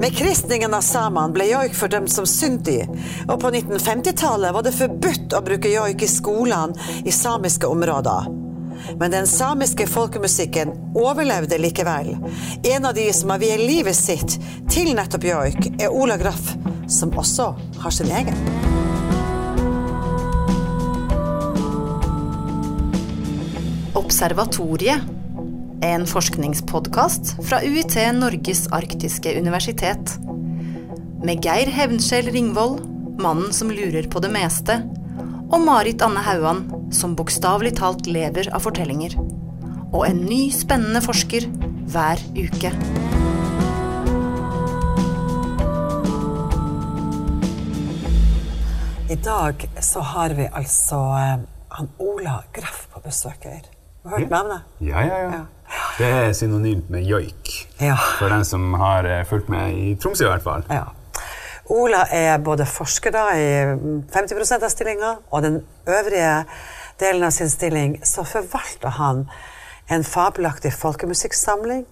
Med kristningen av samene ble joik fordømt som syndig, og på 1950-tallet var det forbudt å bruke joik i skolene i samiske områder. Men den samiske folkemusikken overlevde likevel. En av de som har viet livet sitt til nettopp joik, er Ola Graff, som også har sin egen. Observatoriet en forskningspodkast fra UiT Norges arktiske universitet. Med Geir Hevnskjell Ringvold, mannen som lurer på det meste, og Marit Anne Hauan, som bokstavelig talt lever av fortellinger. Og en ny, spennende forsker hver uke. I dag så har vi altså eh, han Ola Graff på besøk her. Har du hørt navnet? Ja, ja, ja. Det er synonymt med joik. Ja. For den som har eh, fulgt med i Tromsø, i hvert fall. Ja. Ola er både forsker da i 50 av stillinga, og den øvrige delen av sin stilling så forvalter han en fabelaktig folkemusikksamling,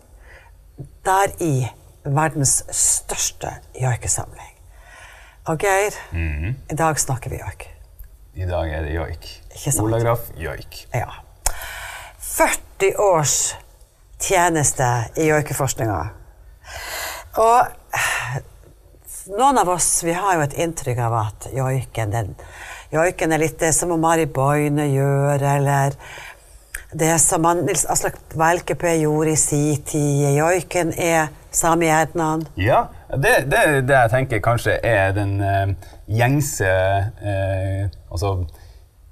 deri verdens største joikesamling. Og Geir, i dag snakker vi joik. I dag er det joik. Ola Graff, joik. Ja. 40 års tjeneste i joikeforskninga. Og noen av oss vi har jo et inntrykk av at joiken, den, joiken er litt det som Mari Boine gjør, eller det som han, Nils Aslak Valkeapää gjorde i si tid. Joiken er samehjernen. Ja, det, det det jeg tenker kanskje er den uh, gjengse uh, altså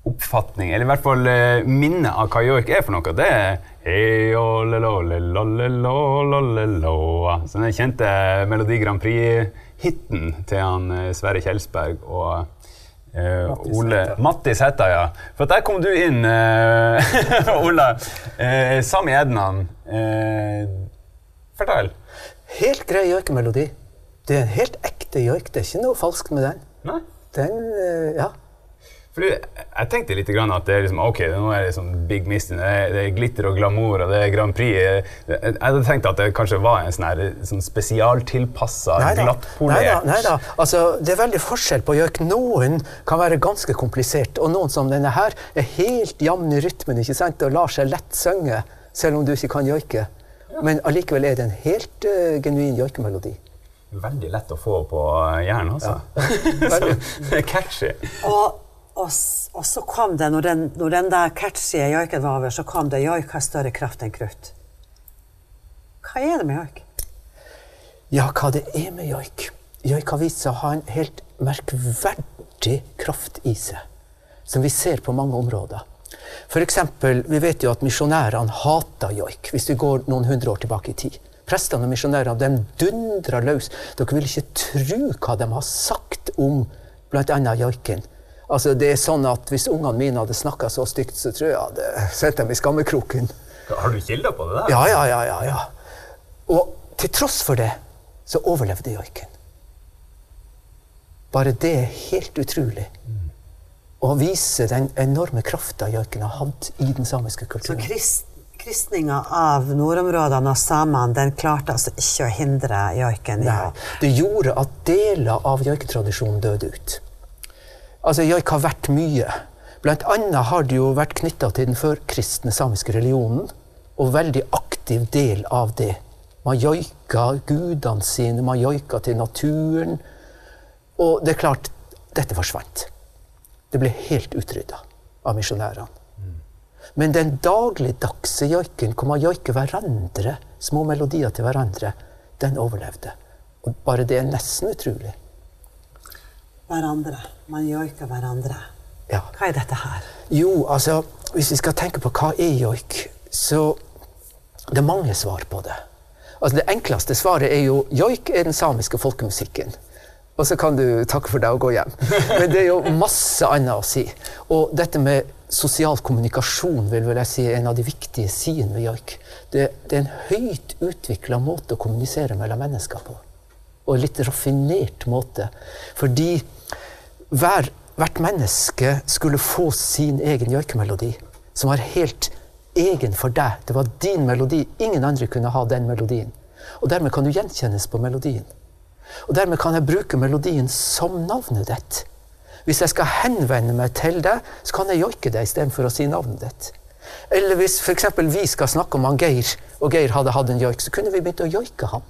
oppfatning, eller i hvert fall eh, minnet av hva joik er for noe. Det er den kjente Melodi Grand Prix-hiten til han Sverre Kjelsberg og eh, Ole Mattis Hætta, ja. For der kom du inn, eh, Ola. Eh, Sami Ednan. Eh, fortell. Helt grei joikemelodi. Det er en helt ekte joik. Det er ikke noe falskt med den. Nei? Den, ja. Fordi jeg tenkte litt grann at det er liksom, ok, nå er det liksom Big Mist, det er, det er glitter og glamour og det er Grand Prix. Jeg, jeg hadde tenkt at det kanskje var en sånn, her, sånn spesialtilpassa, glattpolert Nei da. Altså, det er veldig forskjell på joik. Noen kan være ganske komplisert, og noen som denne her er helt jevn i rytmen ikke sant? og lar seg lett synge, selv om du ikke kan joike. Men allikevel er det en helt uh, genuin joikemelodi. Veldig lett å få på hjernen, altså. Ja. det er catchy. Og, og, og så kom det, når den, når den der catchy joiken var over, så kom det joik har større kraft enn krutt. Hva er det med joik? Ja, hva det er med joik? Joik har vist seg å ha en helt merkverdig kraft i seg, som vi ser på mange områder. For eksempel, vi vet jo at misjonærene hata joik, hvis vi går noen hundre år tilbake i tid. Prestene og misjonærene de dundra løs. Dere vil ikke tro hva de har sagt om bl.a. joiken. Altså, det er sånn at Hvis ungene mine hadde snakka så stygt, så tror jeg jeg hadde sett dem i skammekroken. Har du kilder på det der? Ja, ja, ja, ja, ja. Og til tross for det, så overlevde joiken. Bare det er helt utrolig. Å vise den enorme krafta joiken har hatt i den samiske Så kulturen. krist, kristninga av nordområdene og samene den klarte altså ikke å hindre joiken Ja. Nei, det gjorde at deler av joiketradisjonen døde ut. Altså, joik har vært mye. Blant annet har det jo vært knytta til den førkristne samiske religionen, og veldig aktiv del av det. Man joika gudene sine, man joika til naturen. Og det er klart, dette forsvant. Det ble helt utrydda av misjonærene. Men den dagligdagse joiken, hvor man joiker hverandre, små melodier til hverandre, den overlevde. Og bare det er nesten utrolig. Hverandre. Man joiker hverandre. Ja. Hva er dette her? Jo, altså, hvis vi skal tenke på hva er joik, så det er mange svar på det. Altså, det enkleste svaret er jo joik er den samiske folkemusikken. Og så kan du takke for deg og gå hjem. Men det er jo masse annet å si. Og dette med sosial kommunikasjon vil vel jeg si er en av de viktige sidene ved joik. Det, det er en høyt utvikla måte å kommunisere mellom mennesker på. Og en litt raffinert måte. Fordi hver, hvert menneske skulle få sin egen joikemelodi, som var helt egen for deg. Det var din melodi. Ingen andre kunne ha den melodien. Og dermed kan du gjenkjennes på melodien. Og dermed kan jeg bruke melodien som navnet ditt. Hvis jeg skal henvende meg til deg, så kan jeg joike deg istedenfor å si navnet ditt. Eller hvis f.eks. vi skal snakke om han Geir, og Geir hadde hatt en joik, så kunne vi begynt å joike han.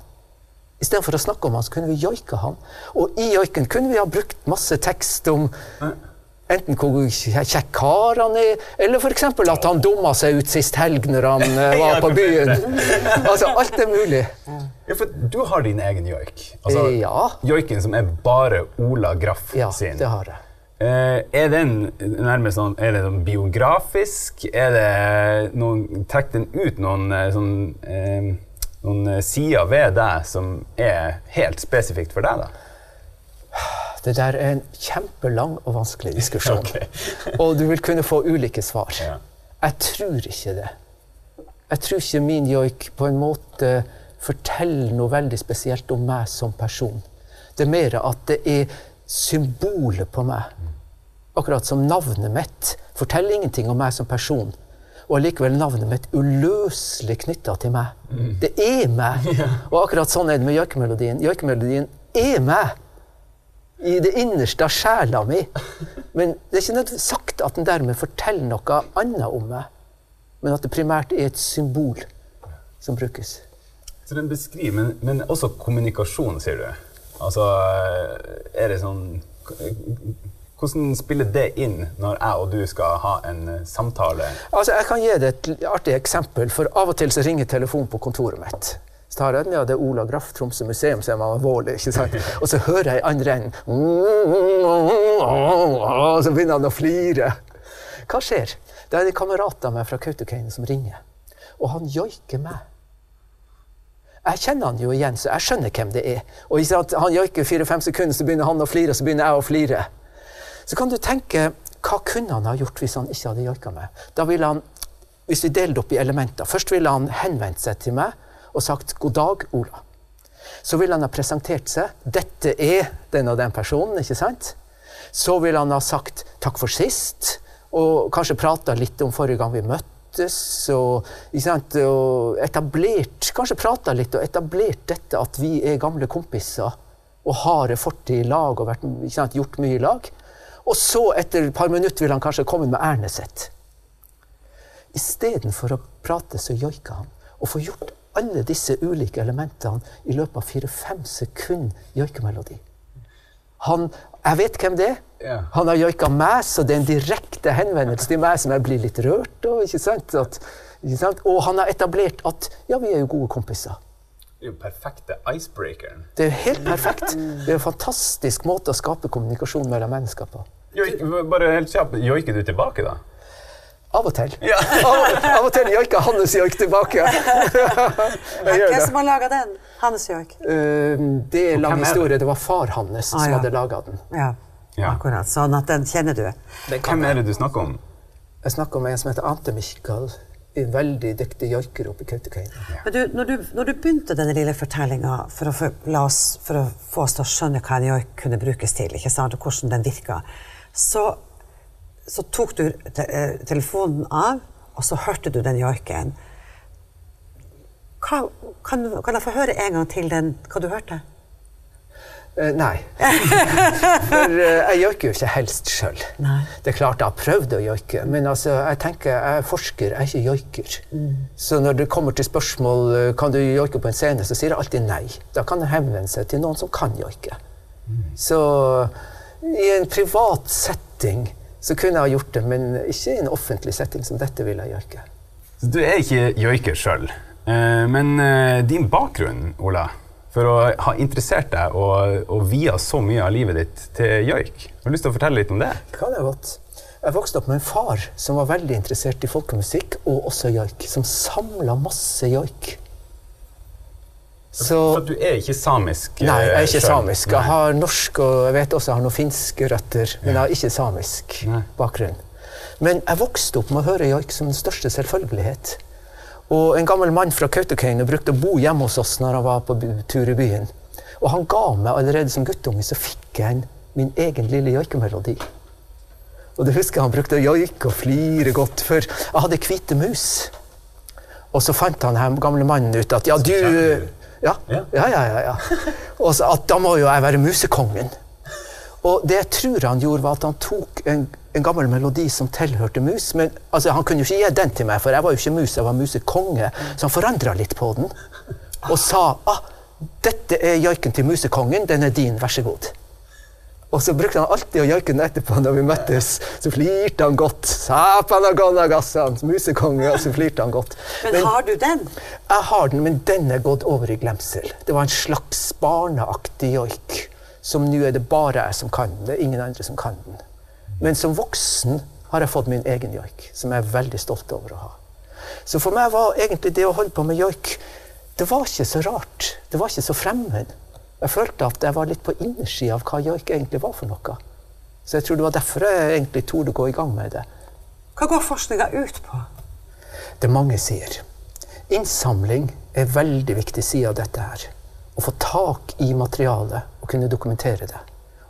Istedenfor å snakke om han, så kunne vi joike han. Og i joiken kunne vi ha brukt masse tekst om enten hvor kjekk kar han er, eller f.eks. at han dumma seg ut sist helg når han eh, var på byen. Altså, alt er mulig. Ja, for du har din egen joik. Altså, Ja. Joiken som er bare Ola Graff Ja, sin. det har jeg. Eh, er den nærmest sånn, er det sånn biografisk? Er det noen, Trekk den ut noen, eh, sånn, eh, noen eh, sider ved deg som er helt spesifikt for deg? da? Det der er en kjempelang og vanskelig diskusjon. okay. og du vil kunne få ulike svar. Ja. Jeg tror ikke det. Jeg tror ikke min joik på en måte forteller noe veldig spesielt om meg som person. Det er mer at det er symbolet på meg. Akkurat som navnet mitt forteller ingenting om meg som person. Og allikevel navnet mitt uløselig knytta til meg. Det er meg. Og akkurat sånn er det med joikemelodien. Joikemelodien er meg i det innerste av sjela mi. Men det er ikke sagt at den dermed forteller noe annet om meg. Men at det primært er et symbol som brukes. Så den beskriver, men, men også kommunikasjon, sier du. Altså, er det sånn Hvordan spiller det inn når jeg og du skal ha en eh, samtale? Altså, Jeg kan gi deg et artig eksempel, for av og til så ringer telefonen på kontoret mitt. Så tar jeg den, ja, det er Ola Graff, Tromsø museum, så er man alvorlig. ikke sant? Og så hører jeg i andre enden Og så begynner han å flire. Hva skjer? Da er det kamerater av meg fra Kautokeino som ringer. Og han joiker meg. Jeg kjenner han jo igjen, så jeg skjønner hvem det er. Og hvis Han joiker fire-fem sekunder, så begynner han å flire, så begynner jeg å flire. Så kan du tenke, hva kunne han ha gjort hvis han ikke hadde joika meg? Da ville han, hvis vi delte opp i elementer, først ville han henvendt seg til meg og sagt 'God dag, Ola'. Så ville han ha presentert seg. 'Dette er den og den personen', ikke sant? Så ville han ha sagt 'takk for sist', og kanskje prata litt om forrige gang vi møttes. Og, sant? og etablert, kanskje prata litt og etablert dette at vi er gamle kompiser og har en fortid i lag og vært, sant, gjort mye i lag. Og så, etter et par minutter, vil han kanskje komme med ærendet sitt. Istedenfor å prate, så joika han. Og få gjort alle disse ulike elementene i løpet av fire-fem sekunder joikemelodi. Han, jeg vet hvem det er. Ja. Han har joika meg, så det er en direkte henvendelse til meg som jeg blir litt rørt av. Og han har etablert at ja, vi er jo gode kompiser. Det er jo perfekte icebreakeren. Det er helt perfekt. Det er en fantastisk måte å skape kommunikasjon mellom mennesker på. Joik, bare helt kjapt, joiker du tilbake, da? Av og til. Ja. Av, av og til joiker Hannes joik tilbake. Er Hvem det. som har laga den? Hannes joik. Uh, det er lang historie. Det var far hans som Ah, ja. hadde laga den. Ja, Ja. akkurat. Sånn at den kjenner du. Hvem er det du snakker om? Jeg snakker om en som heter Ante Michael. En veldig dyktig joiker oppe i Kautokeino. Men du, når, du, når du begynte denne lille fortellinga for, oss- for å få oss til å skjønne hva en joik kunne brukes til, ikke sant, og hvordan den virka, så, så tok du te, eh, telefonen av, og så hørte du den joiken. Hva, kan, kan jeg få høre en gang til den, hva du hørte? Eh, nei. For eh, jeg joiker jo ikke helst sjøl. Det er klart jeg har prøvd å joike, men altså, jeg tenker jeg er forsker, jeg er ikke joiker. Så når det kommer til spørsmål eh, kan du joike på en scene, så sier jeg alltid nei. Da kan jeg henvende seg til noen som kan joike. Så i en privat setting så kunne jeg ha gjort det, men ikke i en offentlig setting som dette vil jeg joike. Så Du er ikke joiker sjøl, men din bakgrunn, Ola, for å ha interessert deg og, og via så mye av livet ditt til joik, har du lyst til å fortelle litt om det? Det kan jeg godt. Jeg vokste opp med en far som var veldig interessert i folkemusikk og også joik. Som samla masse joik. Så For du er ikke samisk? Nei, jeg er eh, ikke selv. samisk. Jeg har norsk og jeg vet også jeg har noen finske røtter, men jeg har ikke samisk Nei. bakgrunn. Men jeg vokste opp med å høre joik som den største selvfølgelighet. Og en gammel mann fra Kautokeino brukte å bo hjemme hos oss når han var på tur i byen. Og han ga meg allerede som guttunge så fikk jeg min egen lille joikemelodi. Og det husker jeg han brukte å joike og flire godt, for jeg hadde hvite mus. Og så fant han her gamle mannen ut at ja, du Ja, Ja. ja, ja. ja. Og så at da må jo jeg være musekongen. Og det jeg tror han gjorde, var at han tok en, en gammel melodi som tilhørte mus. Men altså, han kunne jo ikke gi den til meg, for jeg var jo ikke mus, jeg var musekonge. Så han forandra litt på den og sa ah, dette er joiken til musekongen, den er din, vær så god. Og så brukte han alltid å joike den etterpå når vi møttes. Så flirte han godt. Sapanagonagassan, musekonge, og så flirte han godt. Men har du den? Jeg har den, men den er gått over i glemsel. Det var en slags barneaktig joik, som nå er det bare jeg som kan den. Det er ingen andre som kan den. Men som voksen har jeg fått min egen joik, som jeg er veldig stolt over å ha. Så for meg var egentlig det å holde på med joik, det var ikke så rart. Det var ikke så fremmed. Jeg følte at jeg var litt på innersida av hva joik egentlig var for noe. Så jeg tror det var derfor jeg egentlig torde gå i gang med det. Hva går forskninga ut på? Det mange sier. Innsamling er veldig viktig side av dette her. Å få tak i materialet og kunne dokumentere det.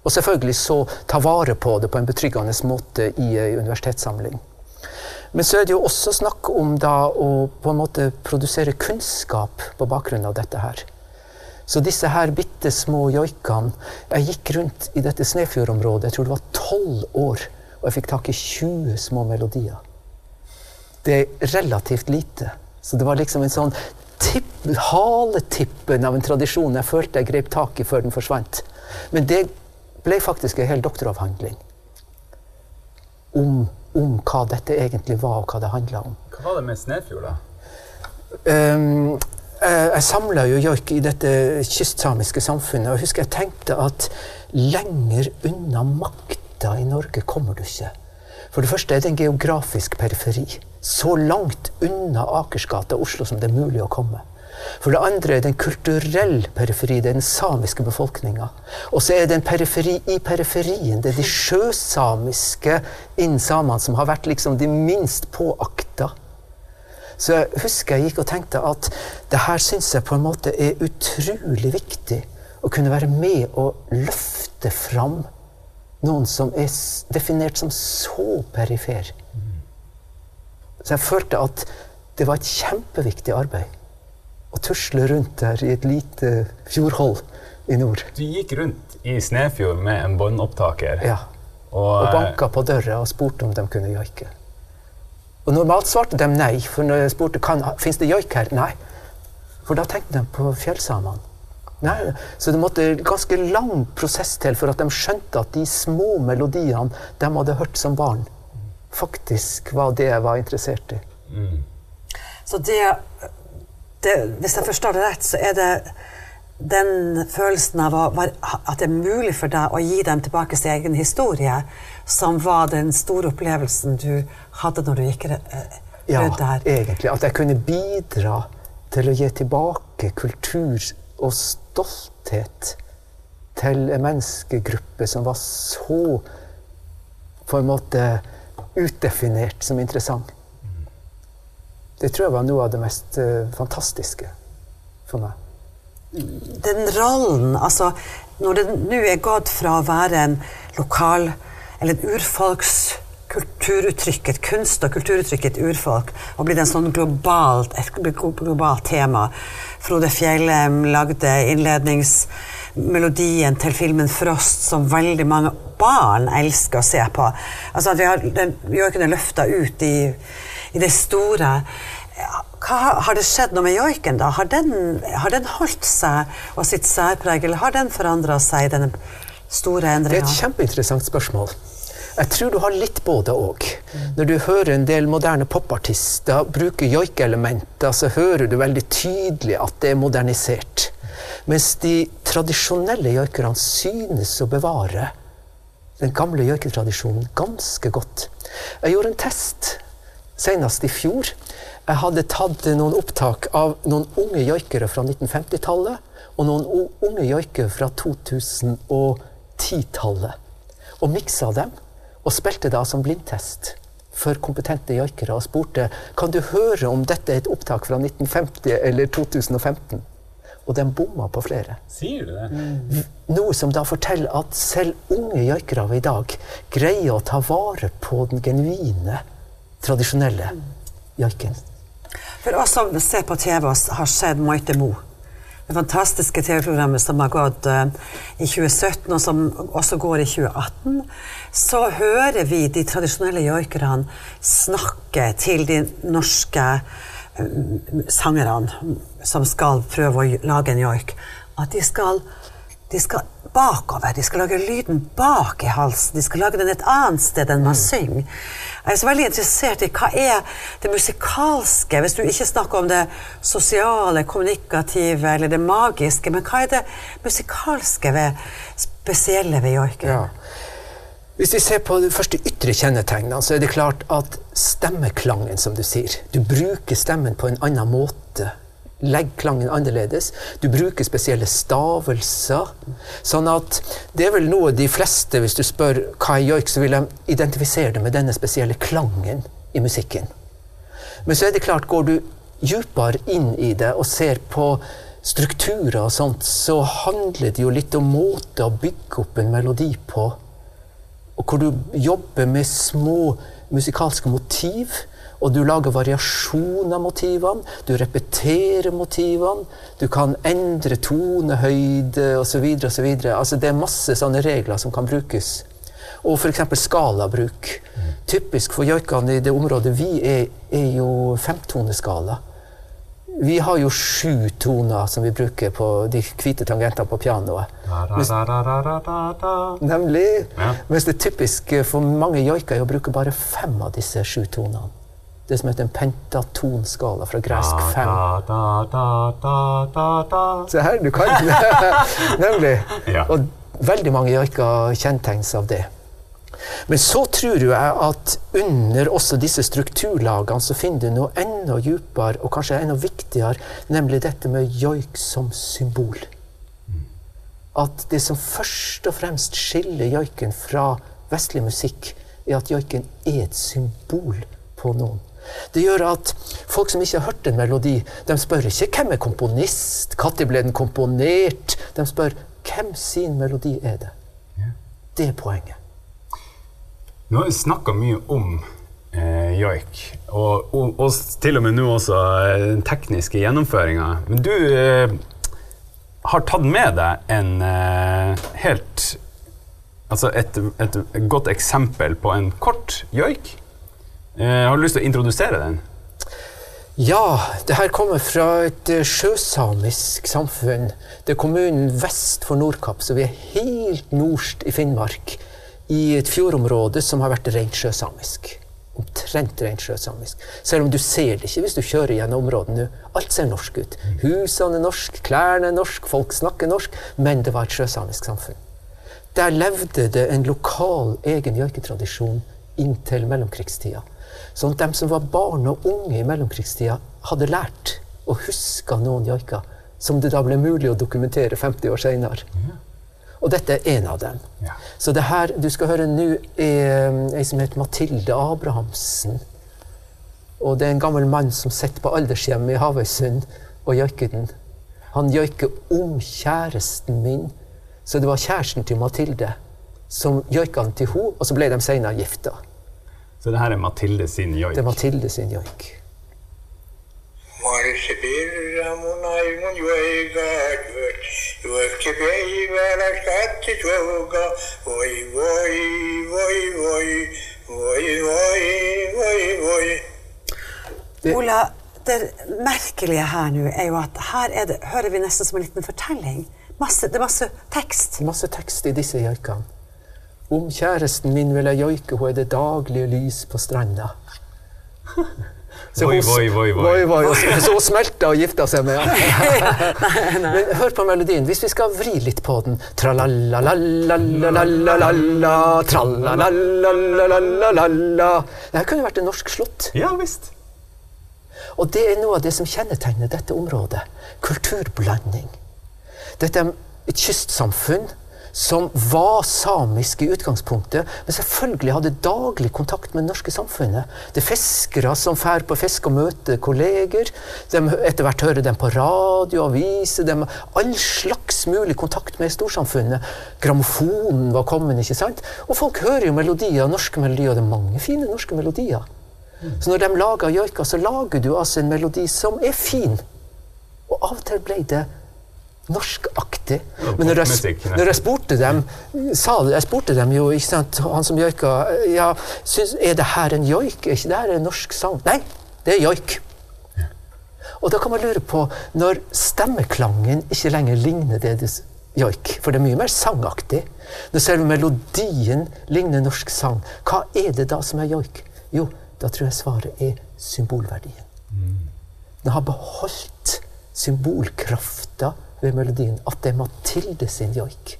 Og selvfølgelig så ta vare på det på en betryggende måte i ei universitetssamling. Men så er det jo også snakk om da å på en måte produsere kunnskap på bakgrunn av dette her. Så disse her bitte små joikene Jeg gikk rundt i dette Snefjordområdet, jeg tror det var tolv år, og jeg fikk tak i 20 små melodier. Det er relativt lite. Så det var liksom en sånn haletippen av en tradisjon jeg følte jeg grep tak i før den forsvant. Men det ble faktisk en hel doktoravhandling om, om hva dette egentlig var, og hva det handla om. Hva var det med Snefjord, da? Um, jeg jeg samla jo joik i dette kystsamiske samfunnet, og jeg husker jeg tenkte at lenger unna makta i Norge kommer du ikke. For det første er det en geografisk periferi. Så langt unna Akersgata og Oslo som det er mulig å komme. For det andre er det en kulturell periferi. Det er den samiske befolkninga. Og så er det en periferi i periferien. Det er de sjøsamiske innsamene som har vært liksom de minst påakta. Så jeg husker jeg gikk og tenkte at det her syns jeg på en måte er utrolig viktig. Å kunne være med og løfte fram noen som er definert som så perifer. Så jeg følte at det var et kjempeviktig arbeid. Å tusle rundt der i et lite fjordhold i nord. Du gikk rundt i Snefjord med en båndopptaker. Ja. Og, Og eh, banka på døra og spurte om de kunne joike. Og normalt svarte de nei, for når jeg spurte kan, finnes det joik her, nei. For da tenkte de på fjellsamene. Nei, så det måtte en ganske lang prosess til for at de skjønte at de små melodiene de hadde hørt som barn, faktisk var det jeg var interessert i. Så det, det Hvis jeg forstår det rett, så er det den følelsen av å, at det er mulig for deg å gi dem tilbake sin egen historie, som var den store opplevelsen du hadde når du gikk eh, Ja, rundt der. egentlig. At jeg kunne bidra til å gi tilbake kultur og stolthet til en menneskegruppe som var så på en måte utdefinert som interessant. Det tror jeg var noe av det mest eh, fantastiske for meg. den rollen, altså når det nå er gått fra å være en lokal eller en urfolks kulturuttrykk, et kunst- og kulturuttrykk et urfolk, og blitt en sånn globalt, et globalt tema. Frode Fjellheim lagde innledningsmelodien til filmen 'Frost', som veldig mange barn elsker å se på. Altså at vi har den joiken er løfta ut i, i det store. Hva, har det skjedd noe med joiken, da? Har den, har den holdt seg og sitt særpreg, eller har den forandra seg, i denne store Det er et kjempeinteressant spørsmål. Jeg tror du har litt både òg. Når du hører en del moderne popartister bruke joikeelementer, så hører du veldig tydelig at det er modernisert. Mens de tradisjonelle joikerne synes å bevare den gamle joiketradisjonen ganske godt. Jeg gjorde en test senest i fjor. Jeg hadde tatt noen opptak av noen unge joikere fra 1950-tallet og noen unge joikere fra 2010-tallet. Og miksa dem, og spilte da som blindtest for kompetente joikere og spurte kan du høre om dette er et opptak fra 1950 eller 2015. Og de bomma på flere. Sier du det? Noe som da forteller at selv unge joikere av i dag greier å ta vare på den genuine, tradisjonelle joiken. For oss som ser på TV og har sett Maite Mo, det fantastiske TV-programmet som har gått uh, i 2017, og som også går i 2018, så hører vi de tradisjonelle joikerne snakke til de norske uh, sangerne som skal prøve å lage en joik, at de skal, de skal bakover. De skal lage lyden bak i halsen. De skal lage den et annet sted enn man synger. Jeg er så veldig interessert i hva er det musikalske, hvis du ikke snakker om det sosiale, kommunikative eller det magiske, men hva er det musikalske ved spesielle ved joiken? Ja. Hvis vi ser på de første ytre kjennetegnene, så er det klart at stemmeklangen, som du sier Du bruker stemmen på en annen måte Legg klangen annerledes. Du bruker spesielle stavelser. Sånn at det er vel noe de fleste, hvis du spør hva er joik, så vil de identifisere det med denne spesielle klangen i musikken. Men så er det klart, går du dypere inn i det og ser på strukturer og sånt, så handler det jo litt om måte å bygge opp en melodi på. Og hvor du jobber med små musikalske motiv og du lager variasjon av motivene, du repeterer motivene, du kan endre tonehøyde osv. osv. Altså, det er masse sånne regler som kan brukes. Og f.eks. skalabruk. Typisk for joikene i det området vi er, er jo femtoneskala. Vi har jo sju toner som vi bruker på de hvite tangentene på pianoet. Mens, nemlig. Ja. Mens det er typisk for mange joiker å bruke bare fem av disse sju tonene det som heter en pentatonskala fra gresk fem. Se her, du kan! Nemlig. Ja. Og veldig mange joiker kjennetegnes av det. Men så tror jeg at under også disse strukturlagene så finner du noe enda dypere og kanskje enda viktigere, nemlig dette med joik som symbol. At det som først og fremst skiller joiken fra vestlig musikk, er at joiken er et symbol på noen. Det gjør at folk som ikke har hørt en melodi, de spør ikke hvem er komponist, når ble den komponert? De spør hvem sin melodi er det? Det er poenget. Nå har vi snakka mye om eh, joik, og, og, og, til og med nå også eh, den tekniske gjennomføringa. Men du eh, har tatt med deg en eh, helt Altså et, et, godt eksempel på en kort joik Eh, har du lyst til å introdusere den? Ja, det her kommer fra et eh, sjøsamisk samfunn. Det er kommunen vest for Nordkapp, så vi er helt nordst i Finnmark. I et fjordområde som har vært rent sjøsamisk. Omtrent rent sjøsamisk. Selv om du ser det ikke hvis du kjører gjennom området nå. Alt ser norsk ut. Husene er norsk, klærne er norsk, folk snakker norsk. Men det var et sjøsamisk samfunn. Der levde det en lokal egen joiketradisjon inntil mellomkrigstida. Sånn at de som var barn og unge i mellomkrigstida, hadde lært og huska noen joiker som det da ble mulig å dokumentere 50 år seinere. Og dette er en av dem. Ja. Så det her du skal høre nå, er um, ei som heter Mathilde Abrahamsen. Og det er en gammel mann som sitter på aldershjemmet i Havøysund og joiker den. Han joiker om kjæresten min. Så det var kjæresten til Mathilde som joika den til henne, og så ble de seinere gifta. Så det her er Mathilde sin joik? Det er Mathilde sin joik. Ola, det merkelige her nå er jo at her det, hører vi nesten som en liten fortelling. Masse, det er masse tekst. Masse tekst i disse joikene. Om kjæresten min vil jeg joike, hun er det daglige lys på stranda. Så voi, voi, voi, voi. voi, Så hun smelta og gifta seg med ham. Men hør på melodien. Hvis vi skal vri litt på den Dette kunne vært en norsk slott. Ja, visst. Og det er noe av det som kjennetegner dette området. Kulturblanding. Dette er et kystsamfunn som var samisk i utgangspunktet, men selvfølgelig hadde daglig kontakt med det norske samfunnet. Det er fiskere som drar på fisk og møter kolleger. De, etter hvert hører dem på radio, aviser. De all slags mulig kontakt med storsamfunnet. Grammofonen var kommet, ikke sant? Og folk hører jo melodier, norske melodier. Og det er mange fine norske melodier. Så når de lager joika, så lager du altså en melodi som er fin. Og av og til ble det norskaktig. Men når jeg, når jeg spurte dem sa Jeg spurte dem jo, ikke sant, han som joika ja, syns, Er det her en joik? Er ikke det her en norsk sang? Nei, det er joik. Og da kan man lure på, når stemmeklangen ikke lenger ligner det det joik, for det er mye mer sangaktig, når selve melodien ligner norsk sang, hva er det da som er joik? Jo, da tror jeg svaret er symbolverdien. Den har beholdt symbolkrafta ved melodien, at det er Mathilde sin joik.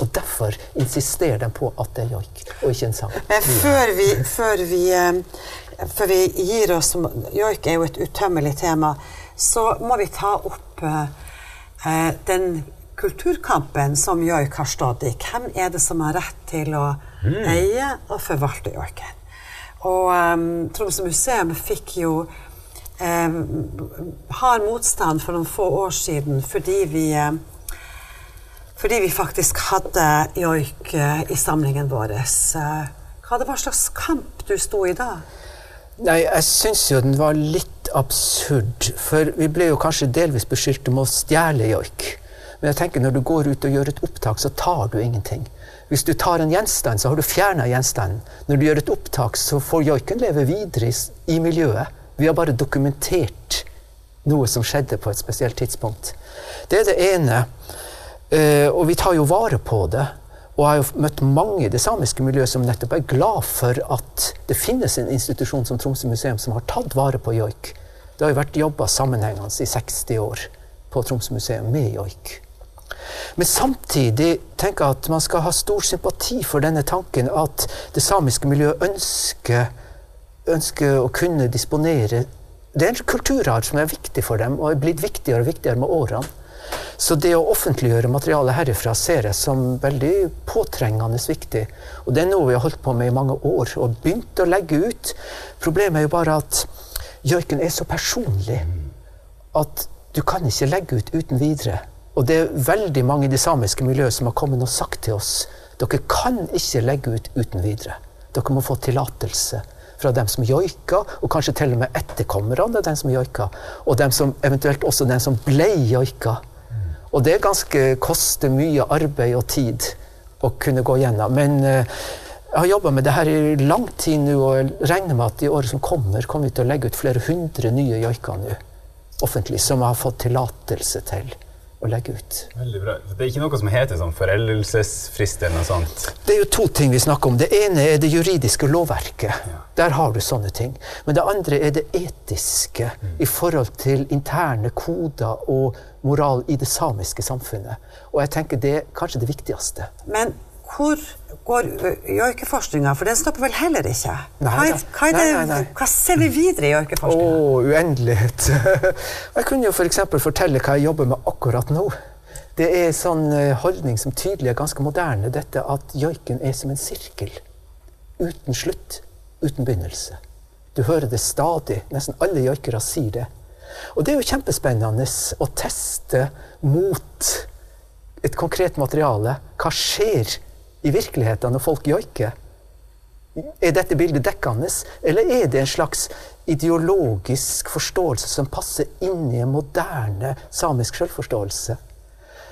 Og derfor insisterer de på at det er joik, og ikke en sang. Men før vi, før vi, eh, før vi gir oss Joik er jo et utømmelig tema. Så må vi ta opp eh, eh, den kulturkampen som joik har stått i. Hvem er det som har rett til å eie og forvalte joiken? Og um, Tromsø museum fikk jo eh, hard motstand for noen få år siden fordi vi eh, fordi vi faktisk hadde joik eh, i samlingen vår. Eh, Hva det var slags kamp du sto i da? Nei, jeg syns jo den var litt absurd. For vi ble jo kanskje delvis beskyldt om å stjele joik. Men jeg tenker når du går ut og gjør et opptak, så tar du ingenting. Hvis du tar en gjenstand, så har du fjerna gjenstanden. Når du gjør et opptak, så får joiken leve videre i miljøet. Vi har bare dokumentert noe som skjedde på et spesielt tidspunkt. Det er det ene. Eh, og vi tar jo vare på det. Og jeg har jo møtt mange i det samiske miljøet som nettopp er glad for at det finnes en institusjon som Tromsø museum som har tatt vare på joik. Det har jo vært jobba sammenhengende i 60 år på Tromsø museum med joik. Men samtidig tenker jeg at man skal ha stor sympati for denne tanken at det samiske miljøet ønsker, ønsker å kunne disponere Det er en kulturarv som er viktig for dem, og er blitt viktigere og viktigere med årene. Så det å offentliggjøre materialet herifra ser jeg som veldig påtrengende viktig. Og det er noe vi har holdt på med i mange år og begynt å legge ut. Problemet er jo bare at joiken er så personlig at du kan ikke legge ut uten videre. Og det er veldig mange i det samiske miljøet som har kommet og sagt til oss dere kan ikke legge ut uten videre. Dere må få tillatelse fra dem som joika, og kanskje til og med etterkommerne av dem som joika. Og dem som, eventuelt også dem som ble joika. Og det ganske koster mye arbeid og tid å kunne gå gjennom. Men uh, jeg har jobba med det her i lang tid nå, og jeg regner med at i året som kommer, kommer vi til å legge ut flere hundre nye joiker nå offentlig, som har fått tillatelse til å legge ut. Veldig bra. Det er ikke noe som heter sånn foreldelsesfrist eller noe sånt? Det er jo to ting vi snakker om. Det ene er det juridiske lovverket. Der har du sånne ting. Men det andre er det etiske i forhold til interne koder og moral i det samiske samfunnet. Og jeg tenker det er kanskje det viktigste. Men hvor går ø, joikeforskninga? For den stopper vel heller ikke? Nei hva, er, hva, er det, Nei, nei, hva ser vi videre i Å, oh, uendelighet. jeg kunne jo f.eks. For fortelle hva jeg jobber med akkurat nå. Det er en sånn eh, holdning som tydelig er ganske moderne, dette at joiken er som en sirkel. Uten slutt, uten begynnelse. Du hører det stadig. Nesten alle joikere sier det. Og det er jo kjempespennende å teste mot et konkret materiale. Hva skjer i virkeligheten når folk joiker? Er dette bildet dekkende, eller er det en slags ideologisk forståelse som passer inn i en moderne samisk selvforståelse?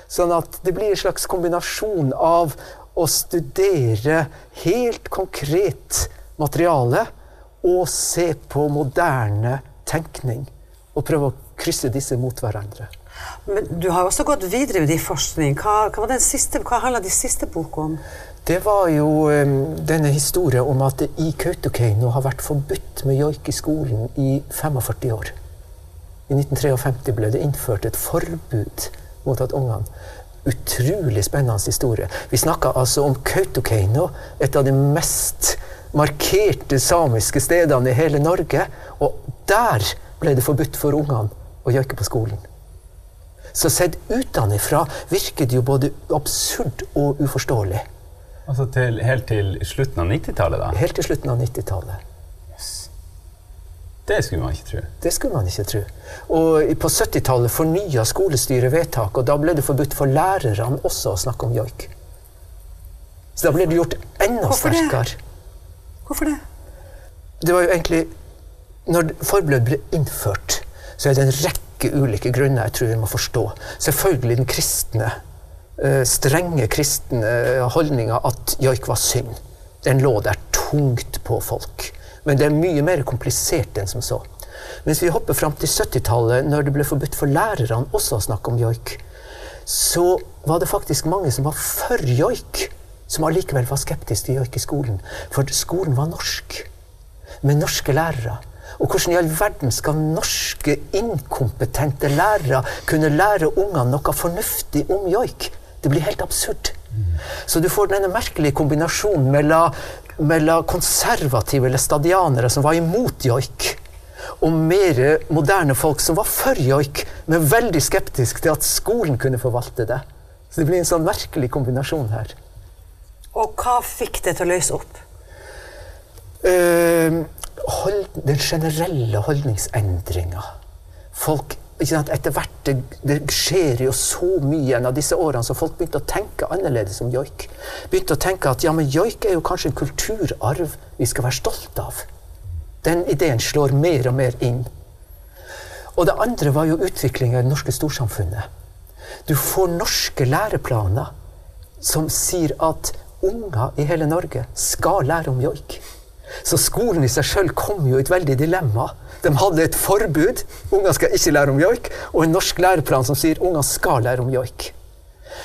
Sånn at det blir en slags kombinasjon av å studere helt konkret materiale og se på moderne tenkning. Og prøve å krysse disse mot hverandre. Men du har også gått videre med din forskning. Hva, hva, den siste, hva handla de siste boka om? Det var jo um, denne historien om at det i Kautokeino har vært forbudt med joik i skolen i 45 år. I 1953 ble det innført et forbud mot at ungene Utrolig spennende historie. Vi snakka altså om Kautokeino, et av de mest markerte samiske stedene i hele Norge. Og der ble det forbudt for ungene å joike på skolen. Så sett utenfra virker det jo både absurd og uforståelig. Altså til, helt til slutten av 90-tallet, da? Helt til slutten av 90-tallet. Yes. Det skulle man ikke tro. Det skulle man ikke tro. Og på 70-tallet fornya skolestyret vedtak, og da ble det forbudt for lærerne også å snakke om joik. Så da ble det gjort enda Hvorfor det? sterkere. Hvorfor det? Det var jo egentlig Når forbud ble innført, så er det en rekke ulike grunner jeg tror vi må forstå. Selvfølgelig den kristne, eh, strenge kristne holdninga at joik var synd. Den lå der tungt på folk. Men det er mye mer komplisert enn som så. Mens vi hopper fram til 70-tallet, når det ble forbudt for lærerne også å snakke om joik, så var det faktisk mange som var for joik, som allikevel var skeptiske til joik i skolen. For skolen var norsk, med norske lærere. Og hvordan i all verden skal norske inkompetente lærere kunne lære ungene noe fornuftig om joik? Det blir helt absurd. Så du får denne merkelige kombinasjonen mellom, mellom konservative stadianere som var imot joik, og mer moderne folk som var for joik, men veldig skeptisk til at skolen kunne forvalte det. Så det blir en sånn merkelig kombinasjon her. Og hva fikk det til å løse opp? Uh, hold, den generelle holdningsendringa. Folk Etter hvert det, det skjer jo så mye gjennom disse årene, så folk begynte å tenke annerledes om joik. Begynte å tenke at ja, men joik er jo kanskje en kulturarv vi skal være stolt av. Den ideen slår mer og mer inn. Og det andre var jo utviklinga i det norske storsamfunnet. Du får norske læreplaner som sier at unger i hele Norge skal lære om joik. Så skolen i seg sjøl kom jo i et veldig dilemma. De hadde et forbud, unger skal ikke lære om joik, og en norsk læreplan som sier unger skal lære om joik.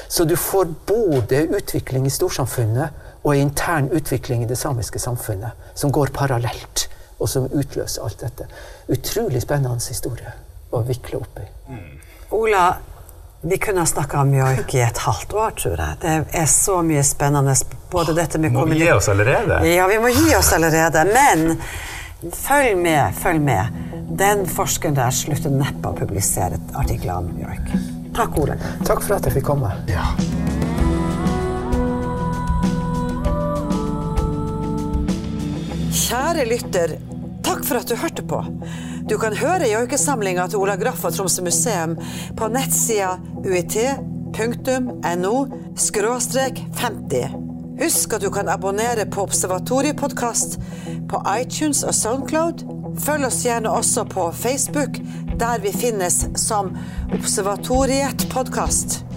Så du får både utvikling i storsamfunnet og intern utvikling i det samiske samfunnet, som går parallelt og som utløser alt dette. Utrolig spennende historie å vikle opp i. Mm. Ola, vi kunne ha snakka om joik i et halvt år, tror jeg. Det er så mye spennende. Både dette med Må vi gi oss allerede? Ja, vi må gi oss allerede. Men følg med, følg med. Den forskeren der slutter neppe å publisere artikler om joik. Takk, Ole. Takk for at jeg fikk komme. Ja. Kjære lytter, takk for at du hørte på. Du kan høre joikesamlinga til Ola Graff og Tromsø museum på nettsida uit.no 50. Husk at du kan abonnere på Observatoriepodkast på iTunes og Soundcloud. Følg oss gjerne også på Facebook, der vi finnes som Observatoriet podkast.